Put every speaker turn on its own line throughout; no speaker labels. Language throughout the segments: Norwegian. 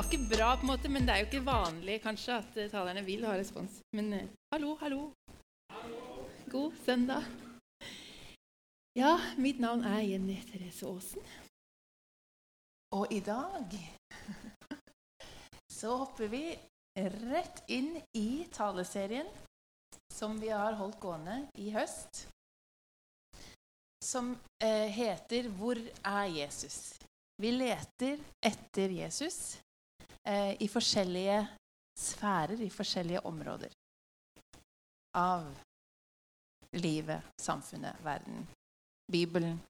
var ikke bra, på en måte, men det er jo ikke vanlig kanskje at eh, talerne vil ha respons. Men eh, hallo, hallo. God søndag. Ja, mitt navn er Jenny Therese Aasen. Og i dag så hopper vi rett inn i taleserien som vi har holdt gående i høst. Som eh, heter 'Hvor er Jesus?' Vi leter etter Jesus eh, i forskjellige sfærer, i forskjellige områder av livet, samfunnet, verden, Bibelen.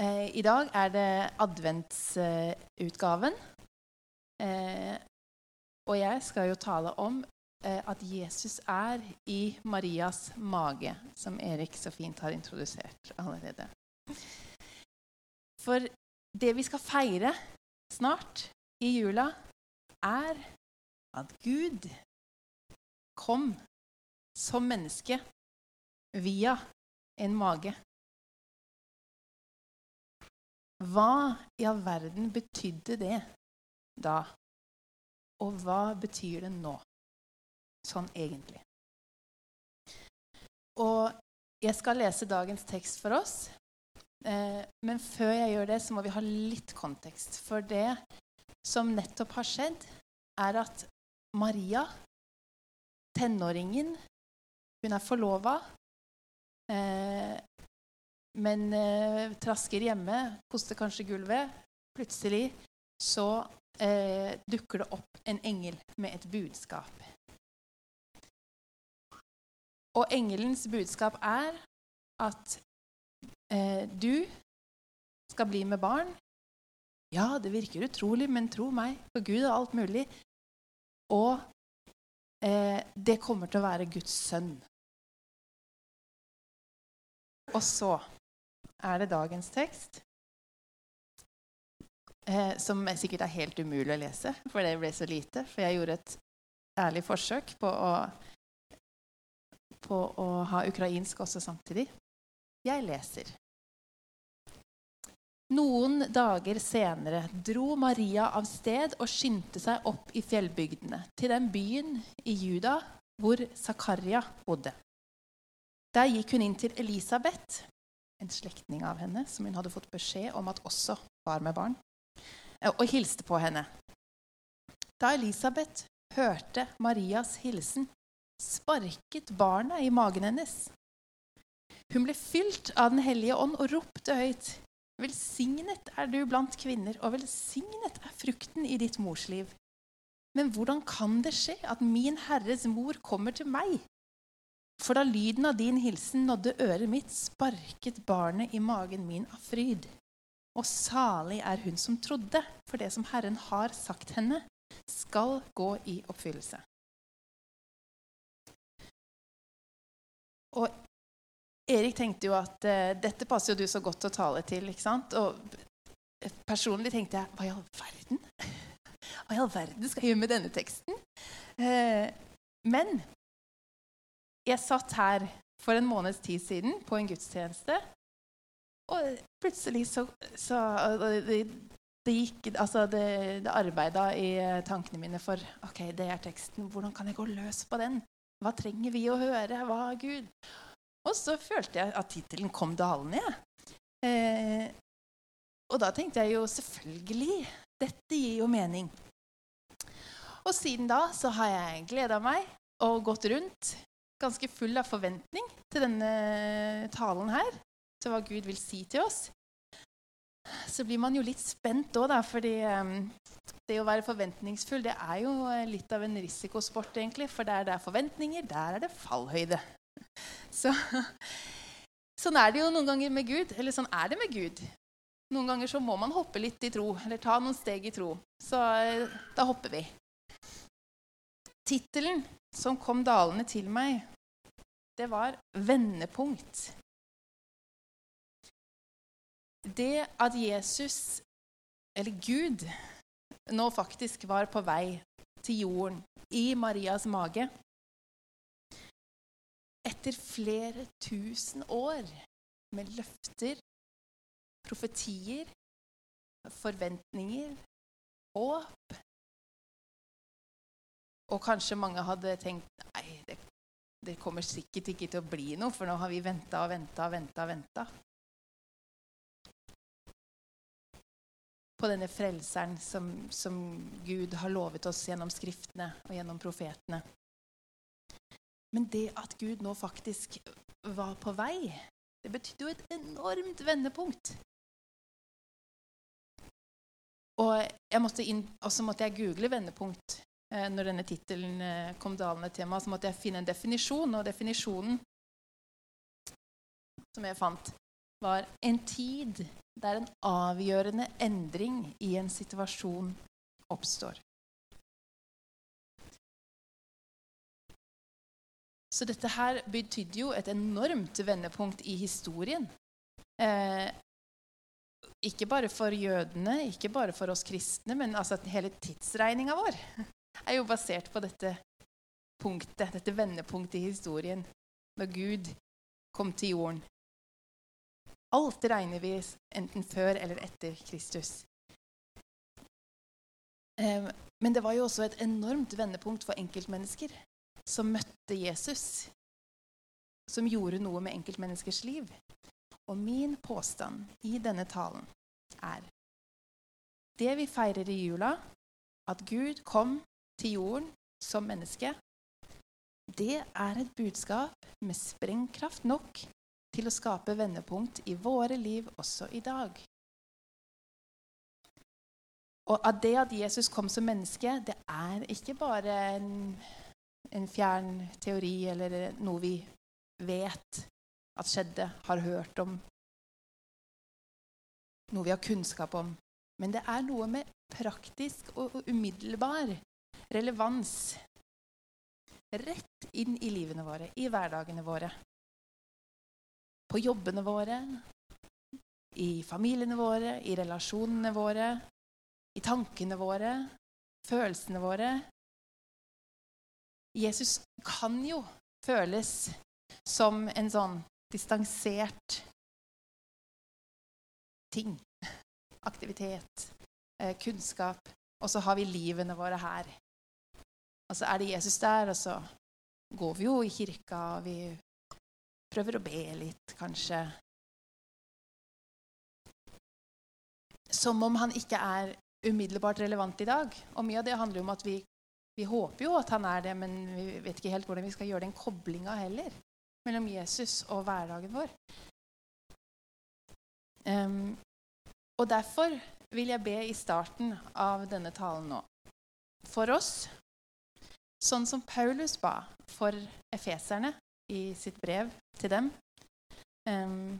Eh, I dag er det adventsutgaven. Eh, og jeg skal jo tale om eh, at Jesus er i Marias mage, som Erik så fint har introdusert allerede. For det vi skal feire snart i jula, er at Gud kom som menneske via en mage. Hva i all verden betydde det da? Og hva betyr det nå? Sånn egentlig. Og jeg skal lese dagens tekst for oss. Eh, men før jeg gjør det, så må vi ha litt kontekst. For det som nettopp har skjedd, er at Maria, tenåringen Hun er forlova, eh, men eh, trasker hjemme, koster kanskje gulvet. Plutselig så eh, dukker det opp en engel med et budskap. Og engelens budskap er at eh, du skal bli med barn. Ja, det virker utrolig, men tro meg, for Gud er alt mulig. Og eh, det kommer til å være Guds sønn. Og så er det dagens tekst, eh, som sikkert er helt umulig å lese, for det ble så lite. For jeg gjorde et ærlig forsøk på å, på å ha ukrainsk også samtidig. Jeg leser. Noen dager senere dro Maria av sted og skyndte seg opp i fjellbygdene, til den byen i Juda hvor Zakaria bodde. Der gikk hun inn til Elisabeth, en slektning av henne, som hun hadde fått beskjed om at også var med barn, og hilste på henne. Da Elisabeth hørte Marias hilsen, sparket barna i magen hennes. Hun ble fylt av Den hellige ånd og ropte høyt. Velsignet er du blant kvinner, og velsignet er frukten i ditt mors liv. Men hvordan kan det skje at min Herres mor kommer til meg? For da lyden av din hilsen nådde øret mitt, sparket barnet i magen min av fryd. Og salig er hun som trodde, for det som Herren har sagt henne, skal gå i oppfyllelse. Og Erik tenkte jo at uh, dette passer jo du så godt å tale til. ikke sant? Og personlig tenkte jeg hva i all verden? Hva i all verden skal jeg gjøre med denne teksten? Uh, men jeg satt her for en måneds tid siden på en gudstjeneste, og plutselig så, så det, det, gikk Altså, det, det arbeida i tankene mine for OK, det er teksten. Hvordan kan jeg gå løs på den? Hva trenger vi å høre? Hva Gud? Og så følte jeg at tittelen kom dalende. Eh, og da tenkte jeg jo selvfølgelig Dette gir jo mening. Og siden da så har jeg gleda meg og gått rundt ganske full av forventning til denne talen her, til hva Gud vil si til oss. Så blir man jo litt spent òg, da, fordi um, det å være forventningsfull det er jo litt av en risikosport, egentlig. For der det er forventninger, der er det fallhøyde. Så, sånn er det jo noen ganger med Gud. Eller sånn er det med Gud. Noen ganger så må man hoppe litt i tro, eller ta noen steg i tro. Så eh, da hopper vi. Tittelen som kom dalende til meg, det var 'Vendepunkt'. Det at Jesus, eller Gud, nå faktisk var på vei til jorden i Marias mage etter flere tusen år med løfter, profetier, forventninger, håp. Og kanskje mange hadde tenkt nei, det, det kommer sikkert ikke til å bli noe, for nå har vi venta og venta og venta. venta. På denne frelseren som, som Gud har lovet oss gjennom Skriftene og gjennom profetene. Men det at Gud nå faktisk var på vei, det betydde jo et enormt vendepunkt. Og, måtte inn, så måtte jeg google vendepunkt eh, når denne tittelen eh, kom dalende til meg. Så måtte jeg finne en definisjon, og definisjonen som jeg fant, var en tid der en avgjørende endring i en situasjon oppstår. Så dette her betydde jo et enormt vendepunkt i historien. Eh, ikke bare for jødene, ikke bare for oss kristne, men altså hele tidsregninga vår er jo basert på dette punktet, dette vendepunktet i historien, når Gud kom til jorden. Alt regner vi enten før eller etter Kristus. Eh, men det var jo også et enormt vendepunkt for enkeltmennesker som møtte Jesus, som gjorde noe med enkeltmenneskers liv. Og min påstand i denne talen er det vi feirer i jula, at Gud kom til jorden som menneske, det er et budskap med sprengkraft nok til å skape vendepunkt i våre liv også i dag. Og at det at Jesus kom som menneske, det er ikke bare en en fjern teori eller noe vi vet at skjedde, har hørt om, noe vi har kunnskap om. Men det er noe med praktisk og umiddelbar relevans rett inn i livene våre, i hverdagene våre. På jobbene våre, i familiene våre, i relasjonene våre, i tankene våre, følelsene våre, Jesus kan jo føles som en sånn distansert ting. Aktivitet, eh, kunnskap. Og så har vi livene våre her. Og så er det Jesus der, og så går vi jo i kirka, og vi prøver å be litt, kanskje. Som om han ikke er umiddelbart relevant i dag. Og mye av det handler om at vi vi håper jo at han er det, men vi vet ikke helt hvordan vi skal gjøre den koblinga heller mellom Jesus og hverdagen vår. Um, og derfor vil jeg be i starten av denne talen nå for oss, sånn som Paulus ba for efeserne i sitt brev til dem. Um,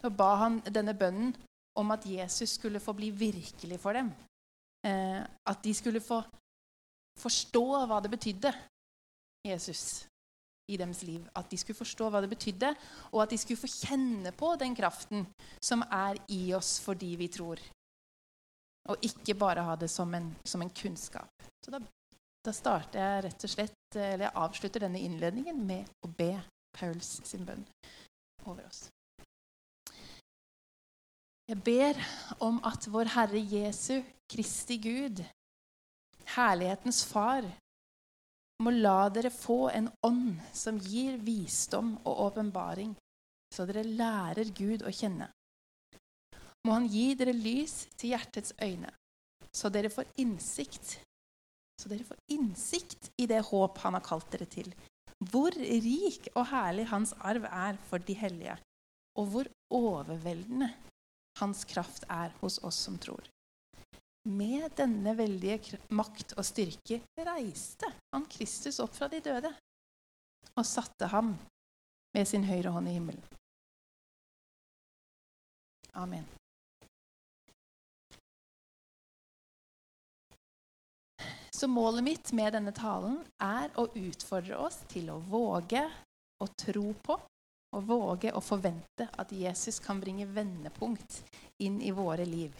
så ba han denne bønnen om at Jesus skulle få bli virkelig for dem. Uh, at de skulle få forstå hva det betydde, Jesus, i deres liv. At de skulle forstå hva det betydde, og at de skulle få kjenne på den kraften som er i oss fordi vi tror. Og ikke bare ha det som en, som en kunnskap. Så da, da, starter jeg rett og slett, eller jeg avslutter denne innledningen med å be Pauls sin bønn over oss. Jeg ber om at vår Herre Jesu Kristi Gud herlighetens far, må la dere få en ånd som gir visdom og åpenbaring, så dere lærer Gud å kjenne. Må Han gi dere lys til hjertets øyne, så dere får innsikt, så dere får innsikt i det håp Han har kalt dere til, hvor rik og herlig Hans arv er for de hellige, og hvor overveldende Hans kraft er hos oss som tror. Med denne veldige makt og styrke reiste han Kristus opp fra de døde og satte ham med sin høyre hånd i himmelen. Amen. Så målet mitt med denne talen er å utfordre oss til å våge å tro på og våge å forvente at Jesus kan bringe vendepunkt inn i våre liv.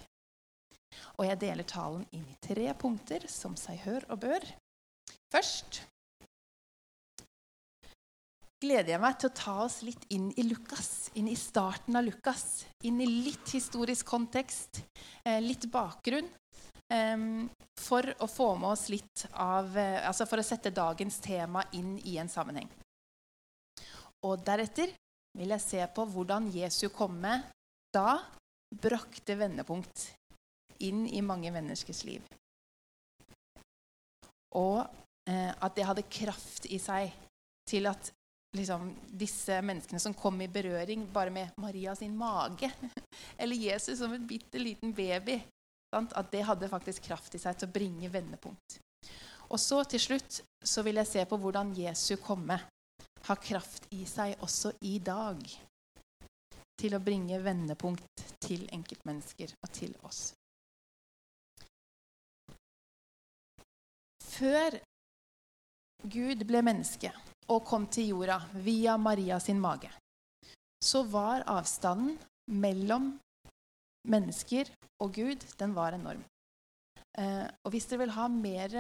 Og jeg deler talen inn i tre punkter som seg hør og bør. Først gleder jeg meg til å ta oss litt inn i Lukas, inn i starten av Lukas. Inn i litt historisk kontekst, eh, litt bakgrunn. um, for å få med oss litt av uh, Altså for å sette dagens tema inn i en sammenheng. Og deretter vil jeg se på hvordan Jesu komme da brakte vendepunkt inn i mange menneskers liv. Og eh, at det hadde kraft i seg til at liksom, disse menneskene som kom i berøring bare med Maria sin mage, eller Jesus som en bitte liten baby, sant? at det hadde faktisk kraft i seg til å bringe vendepunkt. Og så til slutt så vil jeg se på hvordan Jesu komme har kraft i seg også i dag til å bringe vendepunkt til enkeltmennesker og til oss. Før Gud ble menneske og kom til jorda via Maria sin mage, så var avstanden mellom mennesker og Gud den var enorm. Eh, og Hvis dere vil ha mer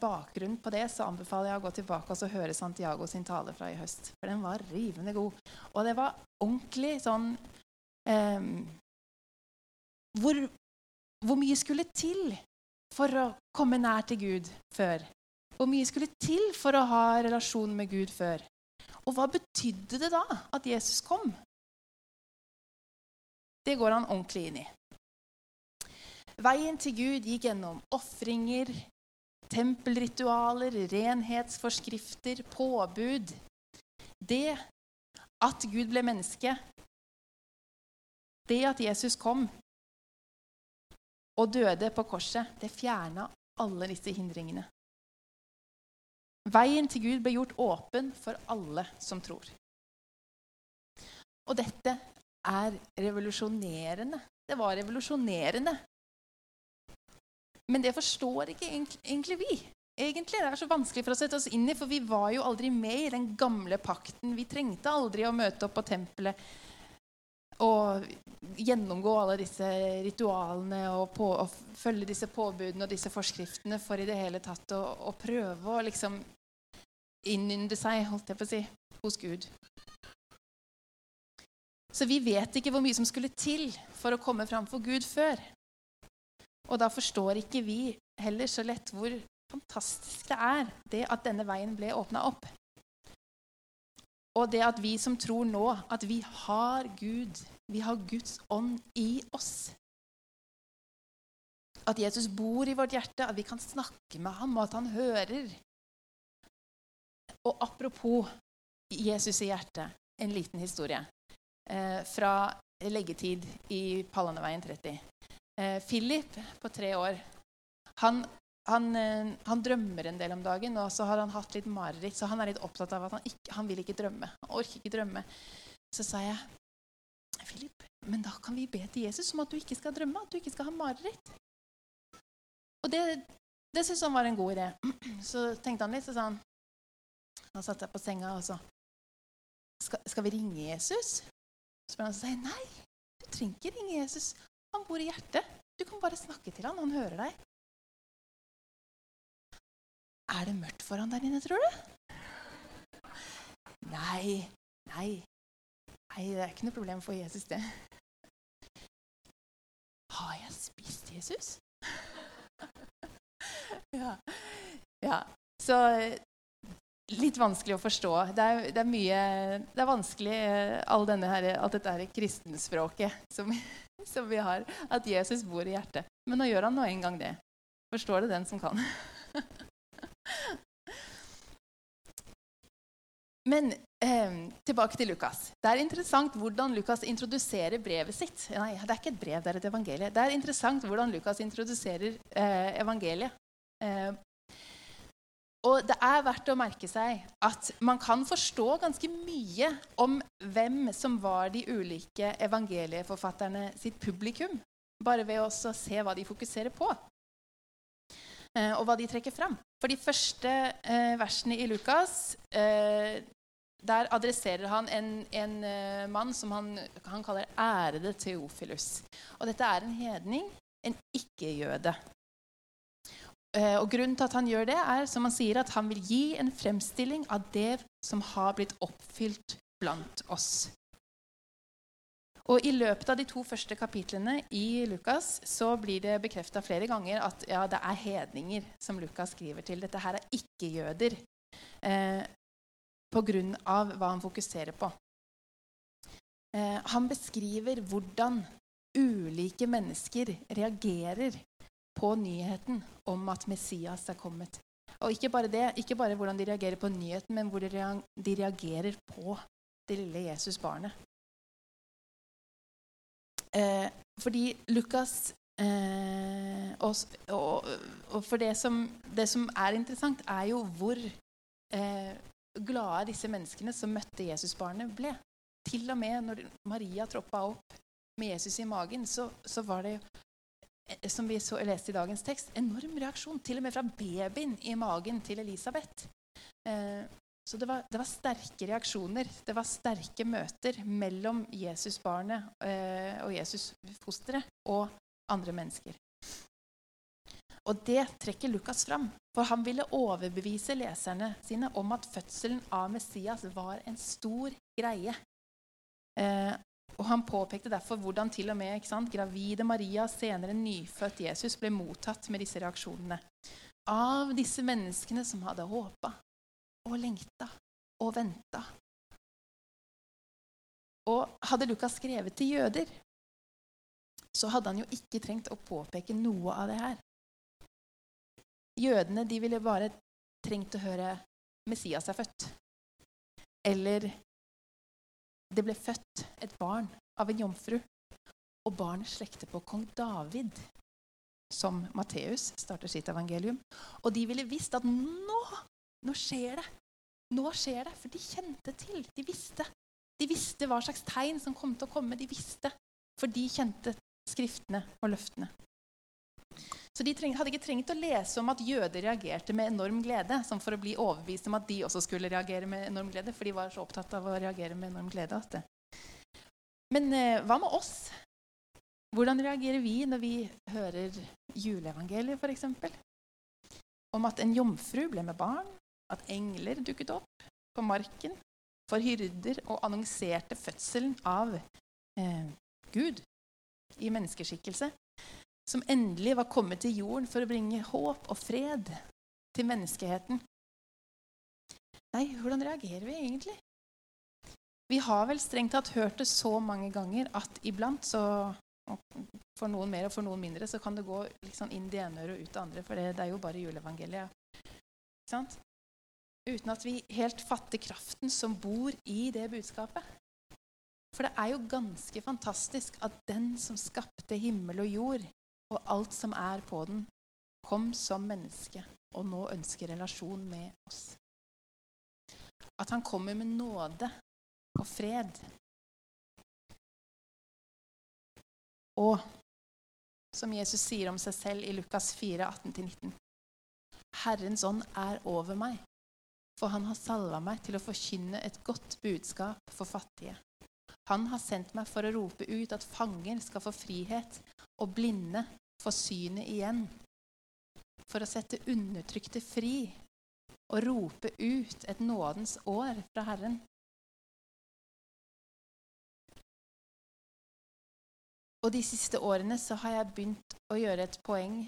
bakgrunn på det, så anbefaler jeg å gå tilbake og høre Santiago sin tale fra i høst. For den var rivende god. Og det var ordentlig sånn eh, hvor, hvor mye skulle til for å komme nær til Gud før? Hvor mye skulle til for å ha relasjon med Gud før? Og hva betydde det da at Jesus kom? Det går han ordentlig inn i. Veien til Gud gikk gjennom ofringer, tempelritualer, renhetsforskrifter, påbud. Det at Gud ble menneske, det at Jesus kom, og døde på korset, det fjerna alle disse hindringene. Veien til Gud ble gjort åpen for alle som tror. Og dette er revolusjonerende. Det var revolusjonerende. Men det forstår ikke egentlig vi. Egentlig Det er så vanskelig for å sette oss inn i, for vi var jo aldri med i den gamle pakten. Vi trengte aldri å møte opp på tempelet og gjennomgå alle disse ritualene og, på, og, følge disse påbudene og disse forskriftene for i det hele tatt å, å prøve å liksom innynde seg, holdt jeg på å si, hos Gud. Så vi vet ikke hvor mye som skulle til for å komme fram for Gud før. Og da forstår ikke vi heller så lett hvor fantastisk det er det at denne veien ble åpna opp. Og det at vi som tror nå at vi har Gud, vi har Guds ånd i oss. At Jesus bor i vårt hjerte, at vi kan snakke med ham, og at han hører. Og apropos Jesus i hjertet, en liten historie eh, fra leggetid i Pallaneveien 30. Eh, Philip på tre år han han, eh, han, drømmer en del om dagen, og så har han hatt litt mareritt. Så han er litt opptatt av at han, ikke, han vil ikke drømme. Han orker ikke drømme. Så sa jeg, 'Philip, men da kan vi be til Jesus om at du ikke skal drømme, at du ikke skal ha mareritt.' Og det, det syntes han var en god idé. Så tenkte han litt, så sa han Da satt jeg på senga, og så skal, skal vi ringe Jesus?' Så sa han seg, 'Nei, du trenger ikke ringe Jesus. Han bor i hjertet. Du kan bare snakke til han, han hører deg.' Er det mørkt foran der inne, tror du? Nei, nei. Nei, det er ikke noe problem for Jesus, det. Har jeg spist Jesus? ja. ja. Så litt vanskelig å forstå. Det er, det er mye Det er vanskelig, all denne her, alt dette her kristenspråket som, som, vi har. At Jesus bor i hjertet. Men nå gjør han nå en gang det. Forstår det den som kan. Men eh, tilbake til Lukas. Det er interessant hvordan Lukas introduserer brevet sitt. Nei, det er ikke et brev, det er et evangelie. Det er interessant hvordan Lukas introduserer eh, evangeliet. Eh, og det er verdt å merke seg at man kan forstå ganske mye om hvem som var de ulike evangelieforfatterne sitt publikum, bare ved å se hva de fokuserer på. Eh, og hva de trekker fram. For de første eh, versene i Lukas eh, der adresserer han en, en mann som han, han, kaller ærede Teofilus. Og dette er en hedning, en ikke-jøde. Og Grunnen til at han gjør det, er som han sier, at han vil gi en fremstilling av det som har blitt oppfylt blant oss. Og I løpet av de to første kapitlene i Lukas så blir det bekrefta flere ganger at ja, det er hedninger som Lukas skriver til. Dette her er ikke-jøder eh, pga. hva han fokuserer på. Eh, han beskriver hvordan ulike mennesker reagerer på nyheten om at Messias er kommet. Og ikke bare det, ikke bare hvordan de reagerer på nyheten, men hvordan de reagerer på det lille Jesus-barnet. Eh, fordi Lukas eh, og, og, og, for det som, det som, er interessant, er jo hvor eh, glade disse menneskene som møtte Jesus-barnet, ble. Til og med når Maria troppa opp med Jesus i magen, så, så var det Eh, som vi så, leste i dagens tekst, enorm reaksjon. Til og med fra babyen i magen til Elisabeth. Eh, så det var, det var, sterke reaksjoner. Det var sterke møter mellom Jesusbarnet eh, og Jesusfosteret og andre mennesker. Og det trekker Lukas fram, for han ville overbevise leserne sine om at fødselen av Messias var en stor greie. Eh, og Han påpekte derfor hvordan til og med sant, gravide Maria, senere nyfødt Jesus, ble mottatt med disse reaksjonene. Av disse menneskene som hadde håpa og lengta og venta. Og hadde Lukas skrevet til jøder, så hadde han jo ikke trengt å påpeke noe av det her. Jødene de ville bare trengt å høre Messias er født. Eller det ble født et barn av en jomfru, og barnet slekter på kong David, som Matteus starter sitt evangelium. Og de ville visst at nå, nå skjer det. Nå skjer det, for de kjente til. De visste. De visste hva slags tegn som kom til å komme. De visste, for de kjente skriftene og løftene. Så de treng, hadde ikke trengt å lese om at jøder reagerte med enorm glede, som for å bli overbevist om at de også skulle reagere med enorm glede, for de var så opptatt av å reagere med enorm glede. Men eh, hva med oss? Hvordan reagerer vi når vi hører juleevangeliet, f.eks.? Om at en jomfru ble med barn, at engler dukket opp på marken for hyrder og annonserte fødselen av eh, Gud i menneskeskikkelse som endelig var kommet til jorden for å bringe håp og fred til menneskeheten. Nei, hvordan reagerer vi egentlig? Vi har vel strengt tatt hørt det så mange ganger at iblant så For noen mer og for noen mindre så kan det gå liksom inn det ene øret og ut det andre, for det, det er jo bare juleevangeliet. Sant? Uten at vi helt fatter kraften som bor i det budskapet. For det er jo ganske fantastisk at den som skapte himmel og jord, og alt som er på den, kom som menneske og nå ønsker relasjon med oss. At han kommer med nåde og fred. Og som Jesus sier om seg selv i Lukas 4, 18-19. Herrens ånd er over meg, for han har salva meg til å forkynne et godt budskap for fattige. Han har sendt meg for å rope ut at fanger skal få frihet, og blinde få synet igjen. For å sette undertrykte fri og rope ut et nådens år fra Herren. Og de siste årene så har jeg begynt å gjøre et poeng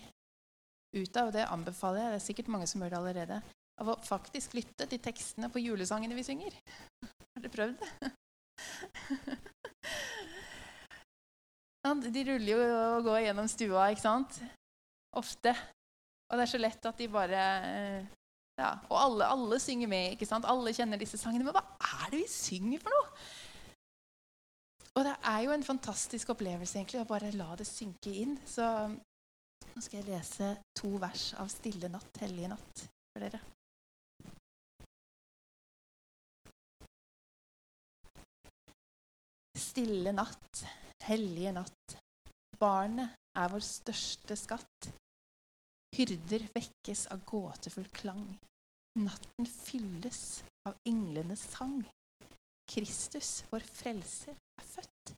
ut av, og det anbefaler jeg, det er sikkert mange som gjør det allerede, av å faktisk lytte til tekstene på julesangene vi synger. Har dere prøvd det? De ruller jo og går gjennom stua, ikke sant? Ofte. Og det er så lett at de bare eh, Ja, og alle, alle synger med, ikke sant? Alle kjenner disse sangene. Men hva er det vi synger for noe? Og det er jo en fantastisk opplevelse egentlig å bare la det synke inn. Så nå skal jeg lese to vers av 'Stille natt, hellige natt' for dere. Stille natt, hellige natt. Barnet er vår største skatt. Hyrder vekkes av gåtefull klang. Natten fylles av englenes sang. Kristus, vår frelser, er født.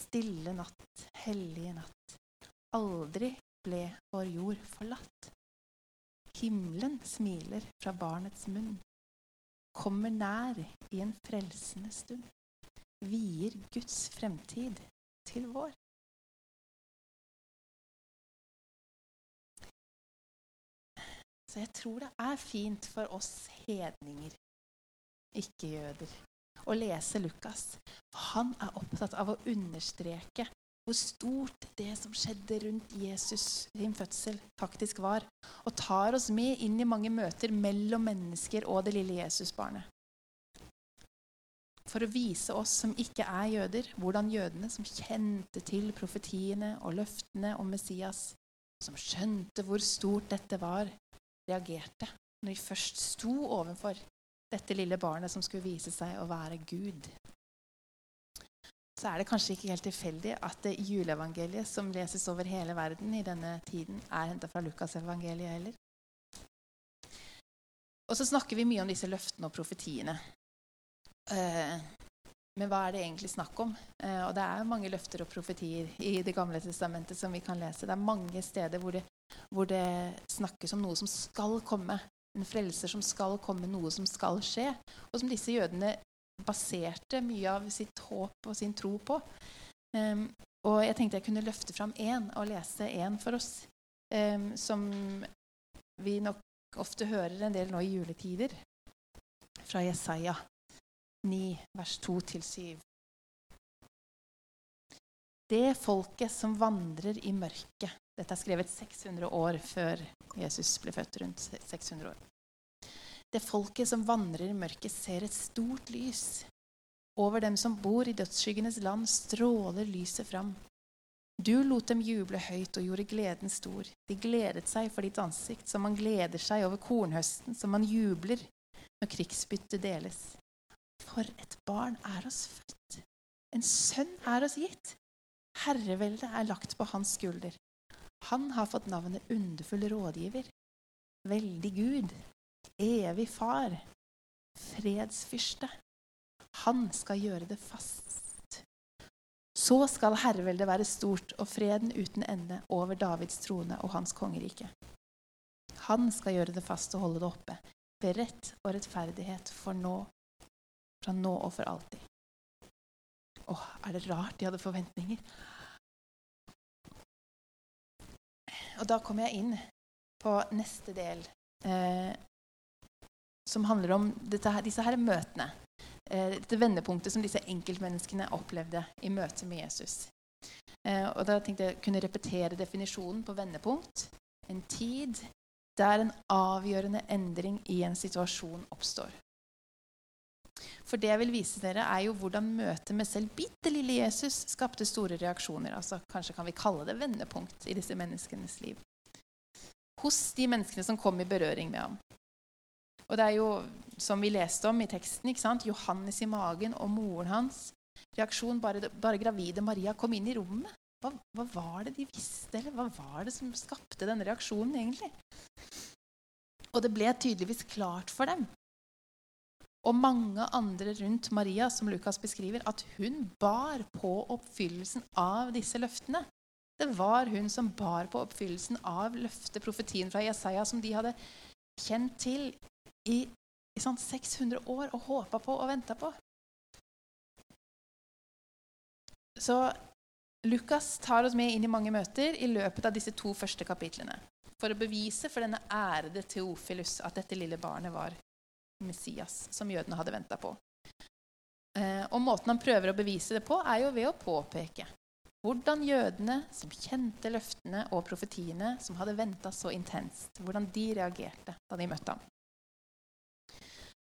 Stille natt, hellige natt. Aldri ble vår jord forlatt. Himmelen smiler fra barnets munn. Kommer nær i en frelsende stund vier Guds fremtid til vår. Så jeg tror det er fint for oss hedninger, ikke jøder, å lese Lukas. Han er opptatt av å understreke hvor stort det som skjedde rundt Jesus sin fødsel, faktisk var. Og tar oss med inn i mange møter mellom mennesker og det lille Jesusbarnet. For å vise oss som ikke er jøder, hvordan jødene som kjente til profetiene og løftene om Messias, som skjønte hvor stort dette var, reagerte når de først sto overfor dette lille barnet som skulle vise seg å være Gud så er det kanskje ikke helt tilfeldig at juleevangeliet som leses over hele verden i denne tiden, er henta fra Lukasevangeliet heller. Og så snakker vi mye om disse løftene og profetiene. Eh, men hva er det egentlig snakk om? Eh, og det er mange løfter og profetier i Det gamle testamentet som vi kan lese. Det er mange steder hvor det, hvor det snakkes om noe som skal komme. En frelser som skal komme, noe som skal skje. Og som disse jødene baserte mye av sitt håp og sin tro på. Um, og jeg tenkte jeg kunne løfte fram én og lese én for oss, um, som vi nok ofte hører en del nå i juletider, fra Jesaja 9, vers 2-7. Det folket som vandrer i mørket Dette er skrevet 600 år før Jesus ble født. rundt 600 år. Det folket som vandrer i mørket, ser et stort lys. Over dem som bor i dødsskyggenes land, stråler lyset fram. Du lot dem juble høyt og gjorde gleden stor. De gledet seg for ditt ansikt, som man gleder seg over kornhøsten, som man jubler når krigsbyttet deles. For et barn er oss født. En sønn er oss gitt. Herreveldet er lagt på hans skulder. Han har fått navnet Underfull rådgiver. Veldig Gud, evig far, fredsfyrste. Han skal gjøre det fast. Så skal herreveldet være stort og freden uten ende over Davids trone og hans kongerike. Han skal gjøre det fast og holde det oppe, ved rett og rettferdighet for nå, fra nå og for alltid. Åh, er det rart de hadde forventninger? Og da kommer jeg inn på neste del eh, som handler om dette, disse her møtene. Eh, dette vendepunktet som disse enkeltmenneskene opplevde i møte med Jesus. Eh, og da tenkte jeg kunne repetere definisjonen på vendepunkt. En tid der en avgjørende endring i en situasjon oppstår. For det jeg vil vise dere, er jo hvordan møtet med selv bitte lille Jesus skapte store reaksjoner. Altså, kanskje kan vi kalle det vendepunkt i disse menneskenes liv. Hos de menneskene som kom i berøring med ham. Og det er jo, som vi leste om i teksten, ikke sant? Johannes i magen og moren hans. Reaksjon bare, bare gravide Maria kom inn i rommet. Hva, hva, var det de visste, eller hva var det som skapte denne reaksjonen egentlig? Og det ble tydeligvis klart for dem og mange andre rundt Maria, som Lukas beskriver, at hun bar på oppfyllelsen av disse løftene. Det var hun som bar på oppfyllelsen av løftet, profetien fra Jesaja, som de hadde kjent til i, i sånn 600 år og håpa på og venta på. Så Lukas tar oss med inn i mange møter i løpet av disse to første kapitlene for å bevise for denne ærede Teofilus at dette lille barnet var Messias, som jødene hadde venta på. Eh, og måten han prøver å bevise det på, er jo ved å påpeke hvordan jødene, som kjente løftene og profetiene, som hadde venta så intenst, hvordan de reagerte da de møtte ham.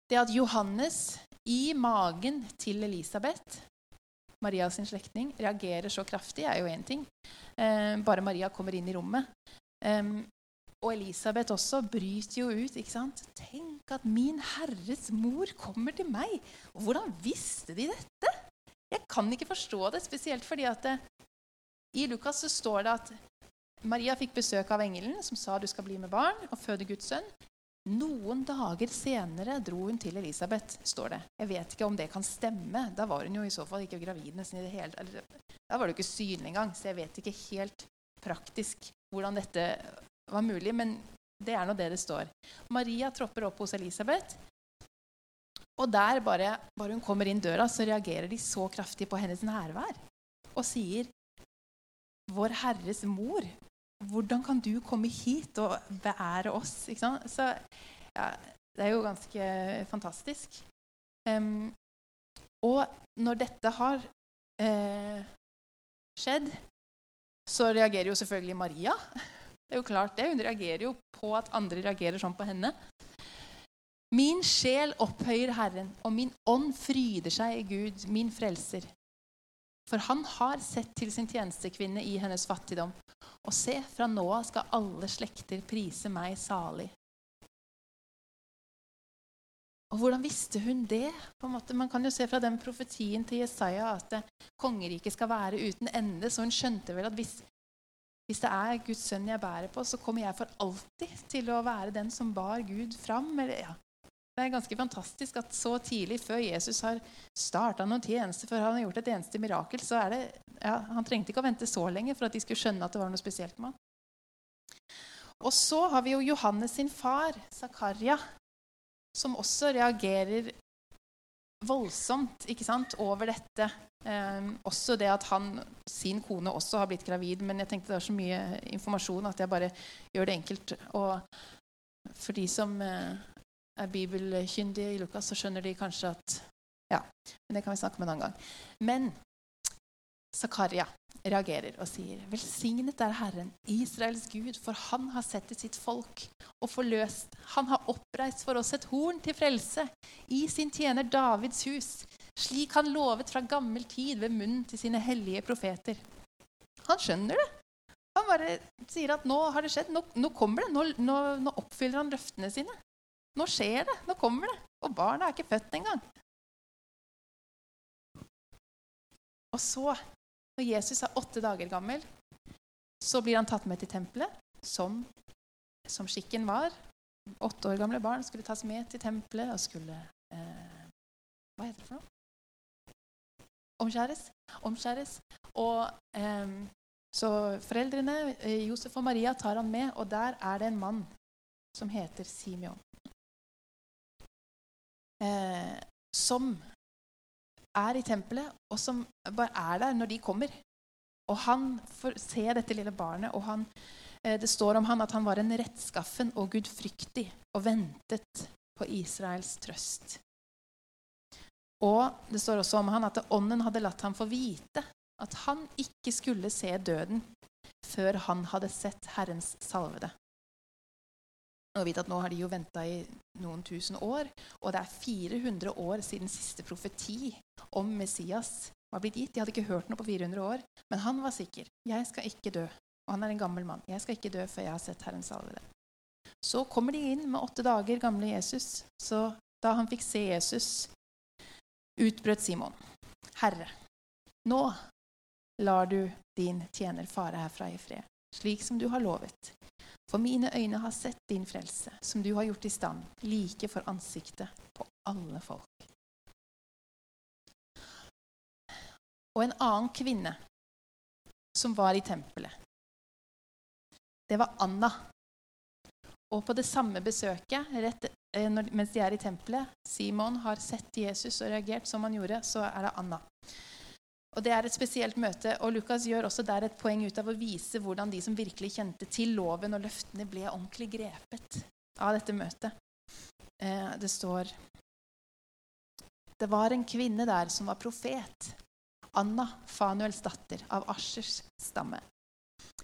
Det at Johannes i magen til Elisabeth, Maria sin slektning, reagerer så kraftig, er jo én ting. Eh, bare Maria kommer inn i rommet. Eh, og Elisabeth også bryter jo ut. ikke sant? Tenk at min Herres mor kommer til meg! Hvordan visste de dette? Jeg kan ikke forstå det, spesielt fordi at det, eh, i Lukas så står det at Maria fikk besøk av engelen som sa du skal bli med barn og føde Guds sønn. Noen dager senere dro hun til Elisabeth, står det. Jeg vet ikke om det kan stemme. Da var hun jo i så fall ikke gravid nesten i det hele tatt. Da var det jo ikke synlig engang, så jeg vet ikke helt praktisk hvordan dette var mulig. Men det er nå det det står. Maria tropper opp hos Elisabeth. Og der, bare, bare hun kommer inn døra, så reagerer de så kraftig på hennes nærvær og sier Vår Herres mor, hvordan kan du komme hit og beære oss? Så ja, det er jo ganske fantastisk. Um, og når dette har eh, skjedd, så reagerer jo selvfølgelig Maria. Det er jo klart det. Hun reagerer jo på at andre reagerer sånn på henne. Min sjel opphøyer Herren, og min ånd fryder seg i Gud, min frelser. For han har sett til sin tjenestekvinne i hennes fattigdom. Og se, fra nå av skal alle slekter prise meg salig. Og hvordan visste hun det? Man kan jo se fra den profetien til Jesaja at kongeriket skal være uten ende. Så hun skjønte vel at hvis, hvis, det er Guds sønn jeg bærer på, så kommer jeg for alltid til å være den som bar Gud fram. Eller, ja. Det er ganske fantastisk at så tidlig, før Jesus har starta noen tjeneste, før han har gjort et eneste mirakel, så er det ja, Han trengte ikke å vente så lenge for at de skulle skjønne at det var noe spesielt med han. Og så har vi jo Johannes sin far, Zakaria, som også reagerer voldsomt ikke sant, over dette. Eh, også det at han, sin kone også har blitt gravid. Men jeg tenkte det var så mye informasjon at jeg bare gjør det enkelt. Og for de som eh, er bibelkyndige i Lukas, så skjønner de kanskje at Ja, men det kan vi snakke om en annen gang. Men Zakaria reagerer og sier, 'Velsignet er Herren, Israels Gud, for Han har sett til sitt folk og forløst. Han har oppreist for oss et horn til frelse i sin tjener Davids hus, slik han lovet fra gammel tid ved munnen til sine hellige profeter.' Han skjønner det. Han bare sier at nå har det skjedd. Nå, nå kommer det. Nå, nå, nå oppfyller han løftene sine. Nå skjer det. Nå kommer det. Og barnet er ikke født engang. Og så når Jesus er åtte dager gammel, så blir han tatt med til tempelet, som, som skikken var. Åtte år gamle barn skulle tas med til tempelet og skulle eh, Hva heter det for noe? Omskjæres. Omskjæres. Og eh, så foreldrene, eh, Josef og Maria, tar han med, og der er det en mann som heter Simeon. Eh, som er i tempelet, og som bare er der når de kommer. Og han får se dette lille barnet, og han, eh, det står om han at han var en rettskaffen og gudfryktig og ventet på Israels trøst. Og det står også om han at ånden hadde latt ham få vite at han ikke skulle se døden før han hadde sett Herrens salvede. Og vet at Nå har de jo venta i noen tusen år, og det er 400 år siden siste profeti om Messias var blitt gitt. De hadde ikke hørt noe på 400 år, men han var sikker. Jeg skal ikke dø. Og han er en gammel mann. Jeg skal ikke dø før jeg har sett Herren salvede. Så kommer de inn med åtte dager gamle Jesus. Så da han fikk se Jesus, utbrøt Simon. Herre, nå lar du din tjener fare herfra i fred, slik som du har lovet. For mine øyne har sett din frelse, som du har gjort i stand, like for ansiktet på alle folk. Og en annen kvinne som var i tempelet, det var Anna. Og på det samme besøket, rett eh, mens de er i tempelet Simon har sett Jesus og reagert som han gjorde, så er det Anna. Og Det er et spesielt møte, og Lukas gjør også der et poeng ut av å vise hvordan de som virkelig kjente til loven og løftene, ble ordentlig grepet av dette møtet. Eh, det står Det var en kvinne der som var profet. Anna, Fanuels datter, av Aschers stamme.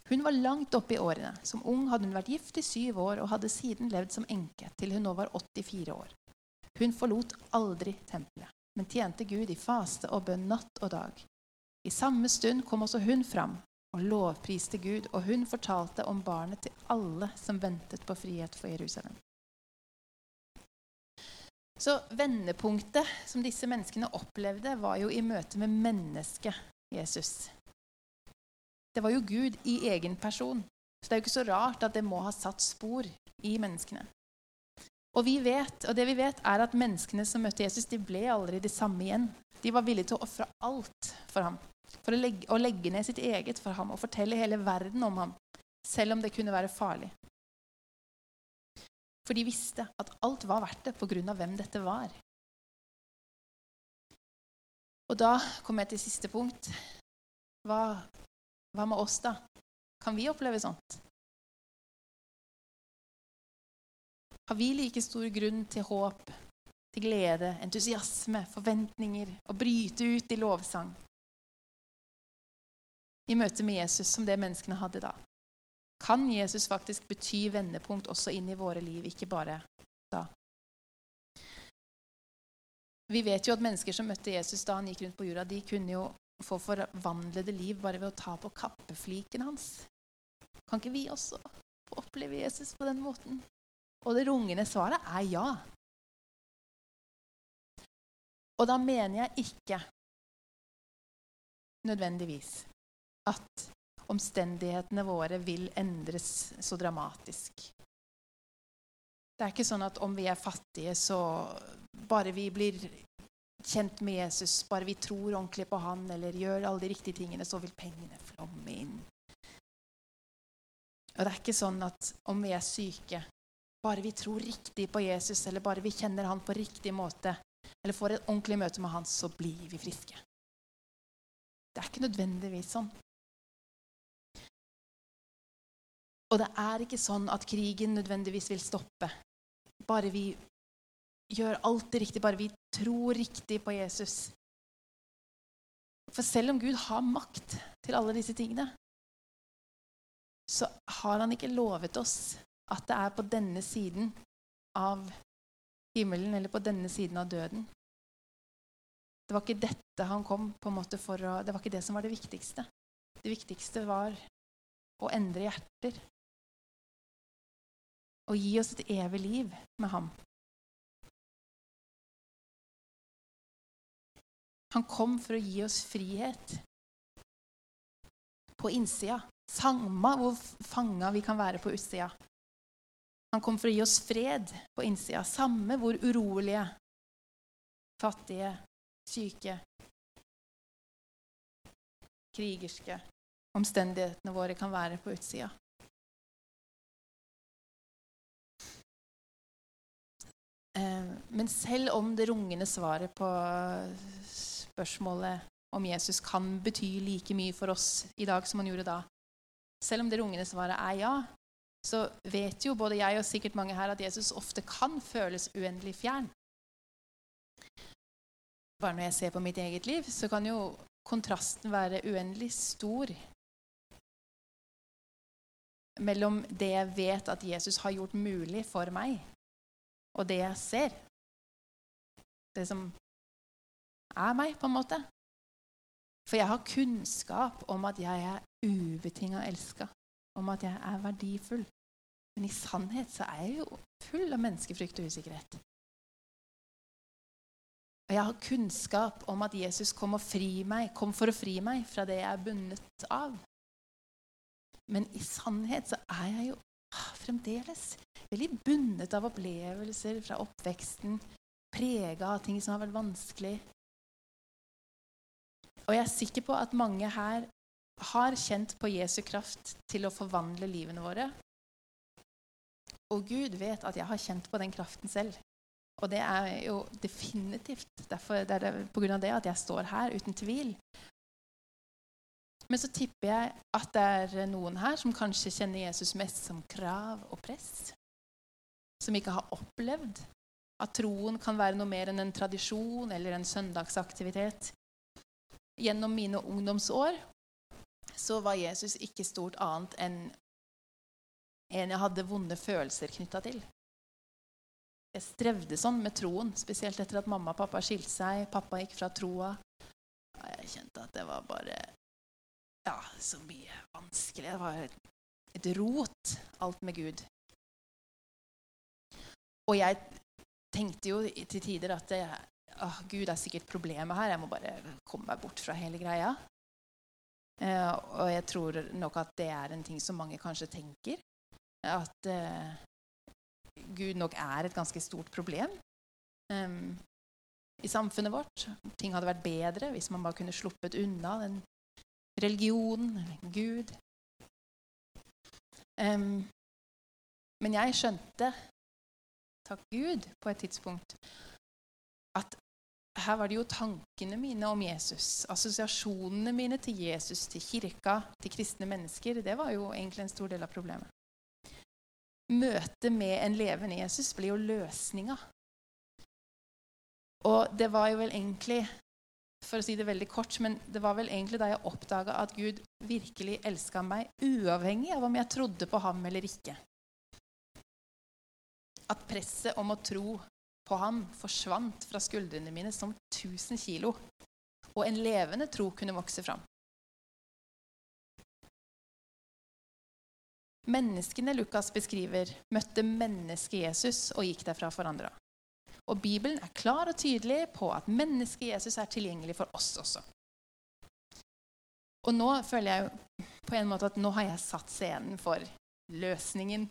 Hun var langt oppe i årene. Som ung hadde hun vært gift i syv år og hadde siden levd som enke til hun nå var 84 år. Hun forlot aldri tempelet, men tjente Gud i faste og bønn natt og dag. I samme stund kom også hun fram og lovpriste Gud, og hun fortalte om barnet til alle som ventet på frihet for Jerusalem. Så vendepunktet som disse menneskene opplevde, var jo i møte med mennesket Jesus. Det var jo Gud i egen person. Så det er jo ikke så rart at det må ha satt spor i menneskene. Og vi vet, og det vi vet, er at menneskene som møtte Jesus, de ble aldri de samme igjen. De var villige til å ofre alt for ham. For å legge, å legge, ned sitt eget for ham og fortelle hele verden om ham, selv om det kunne være farlig. For de visste at alt var verdt det på grunn av hvem dette var. Og da kommer jeg til siste punkt. Hva, hva med oss, da? Kan vi oppleve sånt? Har vi like stor grunn til håp, til glede, entusiasme, forventninger, å bryte ut i lovsang i møte med Jesus som det menneskene hadde da? Kan Jesus faktisk bety vendepunkt også inn i våre liv, ikke bare da? Vi vet jo at mennesker som møtte Jesus da han gikk rundt på jorda, de kunne jo få forvandlede liv bare ved å ta på kappefliken hans. Kan ikke vi også oppleve Jesus på den måten? Og det rungende svaret er ja. Og da mener jeg ikke nødvendigvis at omstendighetene våre vil endres så dramatisk. Det er ikke sånn at om vi er fattige, så bare vi blir kjent med Jesus, bare vi tror ordentlig på han eller gjør alle de riktige tingene, så vil pengene flomme inn. Og det er ikke sånn at om vi er syke, bare vi tror riktig på Jesus, eller bare vi kjenner han på riktig måte, eller får et ordentlig møte med han, så blir vi friske. Det er ikke nødvendigvis sånn. Og det er ikke sånn at krigen nødvendigvis vil stoppe. Bare vi gjør alt det riktig, bare vi tror riktig på Jesus. For selv om Gud har makt til alle disse tingene, så har han ikke lovet oss at det er på denne siden av himmelen eller på denne siden av døden. Det var ikke dette han kom på en måte for å Det var ikke det som var det viktigste. Det viktigste var å endre hjerter og gi oss et evig liv med ham. Han kom for å gi oss frihet på innsida. Samme hvor fanga vi kan være på utsida. Han kom for å gi oss fred på innsida. Samme hvor urolige, fattige, syke, krigerske omstendighetene våre kan være på utsida. Men selv om det rungende svaret på spørsmålet om Jesus kan bety like mye for oss i dag som han gjorde da, selv om det rungende svaret er ja, så vet jo både jeg og sikkert mange her at Jesus ofte kan føles uendelig fjern. Bare når jeg ser på mitt eget liv, så kan jo kontrasten være uendelig stor mellom det jeg vet at Jesus har gjort mulig for meg, og det jeg ser. Det som er meg, på en måte. For jeg har kunnskap om at jeg er ubetinga elska, om at jeg er verdifull. Men i sannhet så er jeg jo full av menneskefrykt og usikkerhet. Og jeg har kunnskap om at Jesus kom, meg, kom for å fri meg fra det jeg er bundet av. Men i sannhet så er jeg jo fremdeles veldig bundet av opplevelser fra oppveksten, prega av ting som har vært vanskelig. Og jeg er sikker på at mange her har kjent på Jesu kraft til å forvandle livene våre. Og Gud vet at jeg har kjent på den kraften selv. Og det er jo definitivt derfor det er det, på grunn av det at jeg står her, uten tvil. Men så tipper jeg at det er noen her som kanskje kjenner Jesus mest som krav og press som ikke har opplevd at troen kan være noe mer enn en tradisjon eller en søndagsaktivitet. Gjennom mine ungdomsår så var Jesus ikke stort annet enn en jeg hadde vonde følelser knytta til. Jeg strevde sånn med troen, spesielt etter at mamma og pappa skilte seg. Pappa gikk fra troa. Jeg kjente at det var bare Ja, så mye vanskelig. Det var et rot, alt med Gud. Og jeg tenkte jo til tider at det, å, Gud er sikkert problemet her. Jeg må bare komme meg bort fra hele greia. Eh, og jeg tror nok at det er en ting som mange kanskje tenker. At eh, Gud nok er et ganske stort problem eh, i samfunnet vårt. Ting hadde vært bedre hvis man bare kunne sluppet unna den religionen eller Gud. Um, men jeg skjønte takk Gud, på et tidspunkt at her var det jo tankene mine om Jesus, assosiasjonene mine til Jesus, til kirka, til kristne mennesker. Det var jo egentlig en stor del av problemet. Møtet med en levende Jesus ble jo løsninga. Og det var jo vel egentlig For å si det veldig kort, men det var vel egentlig da jeg oppdaga at Gud virkelig elska meg, uavhengig av om jeg trodde på ham eller ikke. At presset om å tro på ham forsvant fra skuldrene mine som 1000 kilo, og en levende tro kunne vokse fram. Menneskene Lukas beskriver, møtte mennesket Jesus og gikk derfra forandra. Og Bibelen er klar og tydelig på at mennesket Jesus er tilgjengelig for oss også. Og nå føler jeg på en måte at nå har jeg satt scenen for løsningen.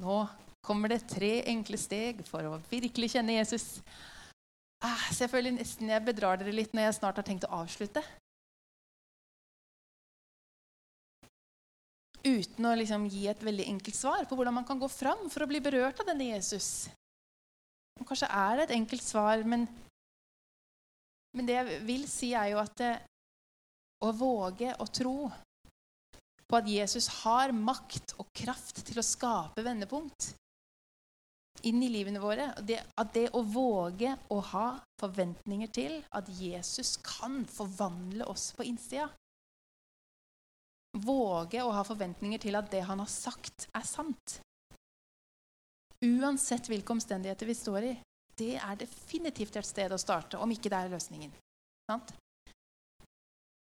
Nå kommer det tre enkle steg for å virkelig kjenne Jesus. Ah, så jeg føler nesten jeg bedrar dere litt når jeg snart har tenkt å avslutte. Uten å liksom gi et veldig enkelt svar på hvordan man kan gå fram for å bli berørt av denne Jesus. Og kanskje er det et enkelt svar, men, men det jeg vil si, er jo at det, å våge å tro på at Jesus har makt og kraft til å skape vendepunkt, inn i livene våre. Det, at det å våge å ha forventninger til at Jesus kan forvandle oss på innsida Våge å ha forventninger til at det han har sagt, er sant. Uansett hvilke omstendigheter vi står i. Det er definitivt et sted å starte, om ikke det er løsningen. Sant?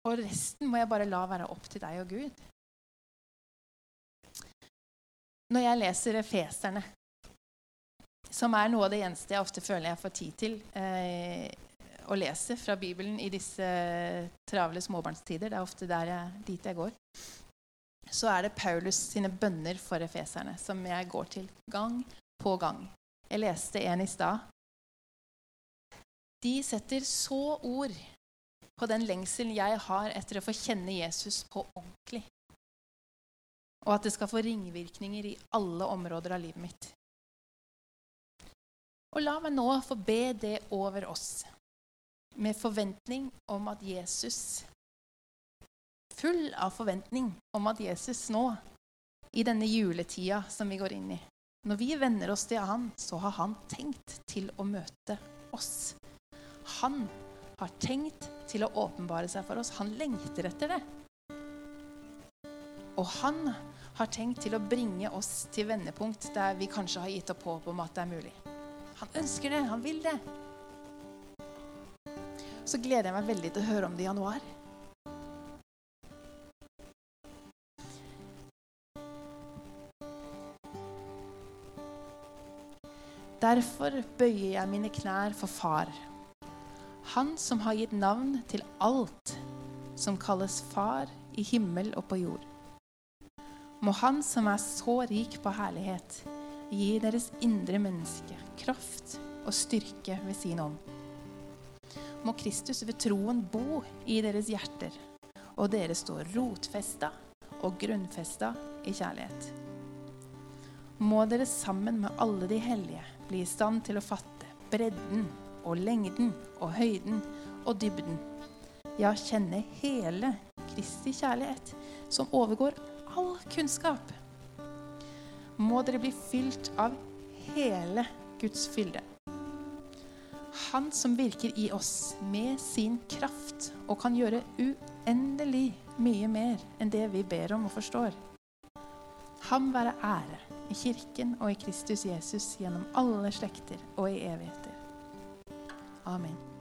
Og resten må jeg bare la være opp til deg og Gud. Når jeg leser Efeserne, som er noe av det eneste jeg ofte føler jeg får tid til eh, å lese fra Bibelen i disse travle småbarnstider. Det er ofte jeg, dit jeg går. Så er det Paulus sine bønner for efeserne som jeg går til gang på gang. Jeg leste en i stad. De setter så ord på den lengselen jeg har etter å få kjenne Jesus på ordentlig. Og at det skal få ringvirkninger i alle områder av livet mitt. Og la meg nå få be det over oss, med forventning om at Jesus Full av forventning om at Jesus nå, i denne juletida som vi går inn i Når vi venner oss til Han, så har Han tenkt til å møte oss. Han har tenkt til å åpenbare seg for oss. Han lengter etter det. Og han har tenkt til å bringe oss til vendepunkt der vi kanskje har gitt opp håp om at det er mulig. Han ønsker det. Han vil det. Så gleder jeg meg veldig til å høre om det i januar. Derfor bøyer jeg mine knær for Far, Han som har gitt navn til alt som kalles Far i himmel og på jord. Må Han som er så rik på herlighet, gi deres indre menneske kraft og styrke ved sin ånd. Må Kristus ved troen bo i deres hjerter, og dere stå rotfesta og grunnfesta i kjærlighet. Må dere sammen med alle de hellige bli i stand til å fatte bredden og lengden og høyden og dybden. Ja, kjenne hele Kristi kjærlighet, som overgår all kunnskap må dere bli fylt av hele Guds fylde. Han som virker i oss med sin kraft og kan gjøre uendelig mye mer enn det vi ber om og forstår. Ham være ære i Kirken og i Kristus Jesus gjennom alle slekter og i evigheter. Amen.